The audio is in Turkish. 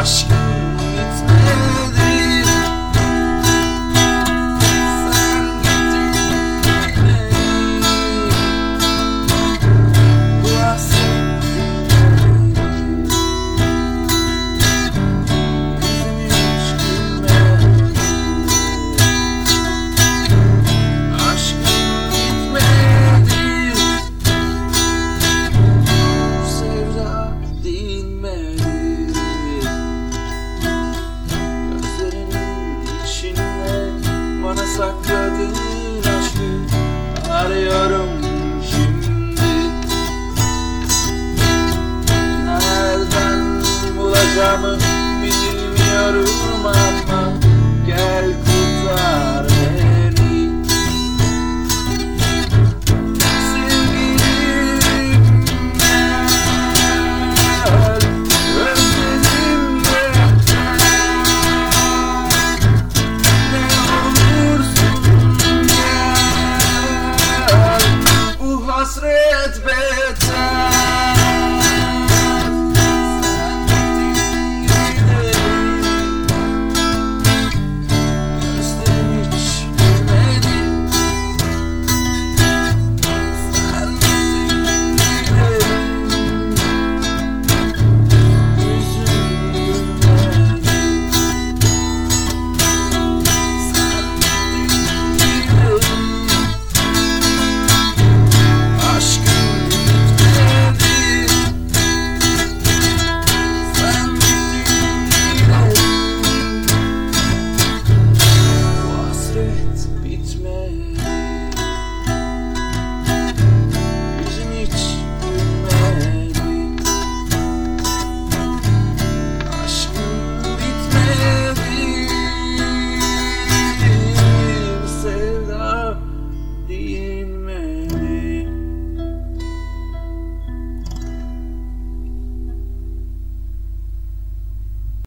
Márcia. Bilmiyorum ama beats me.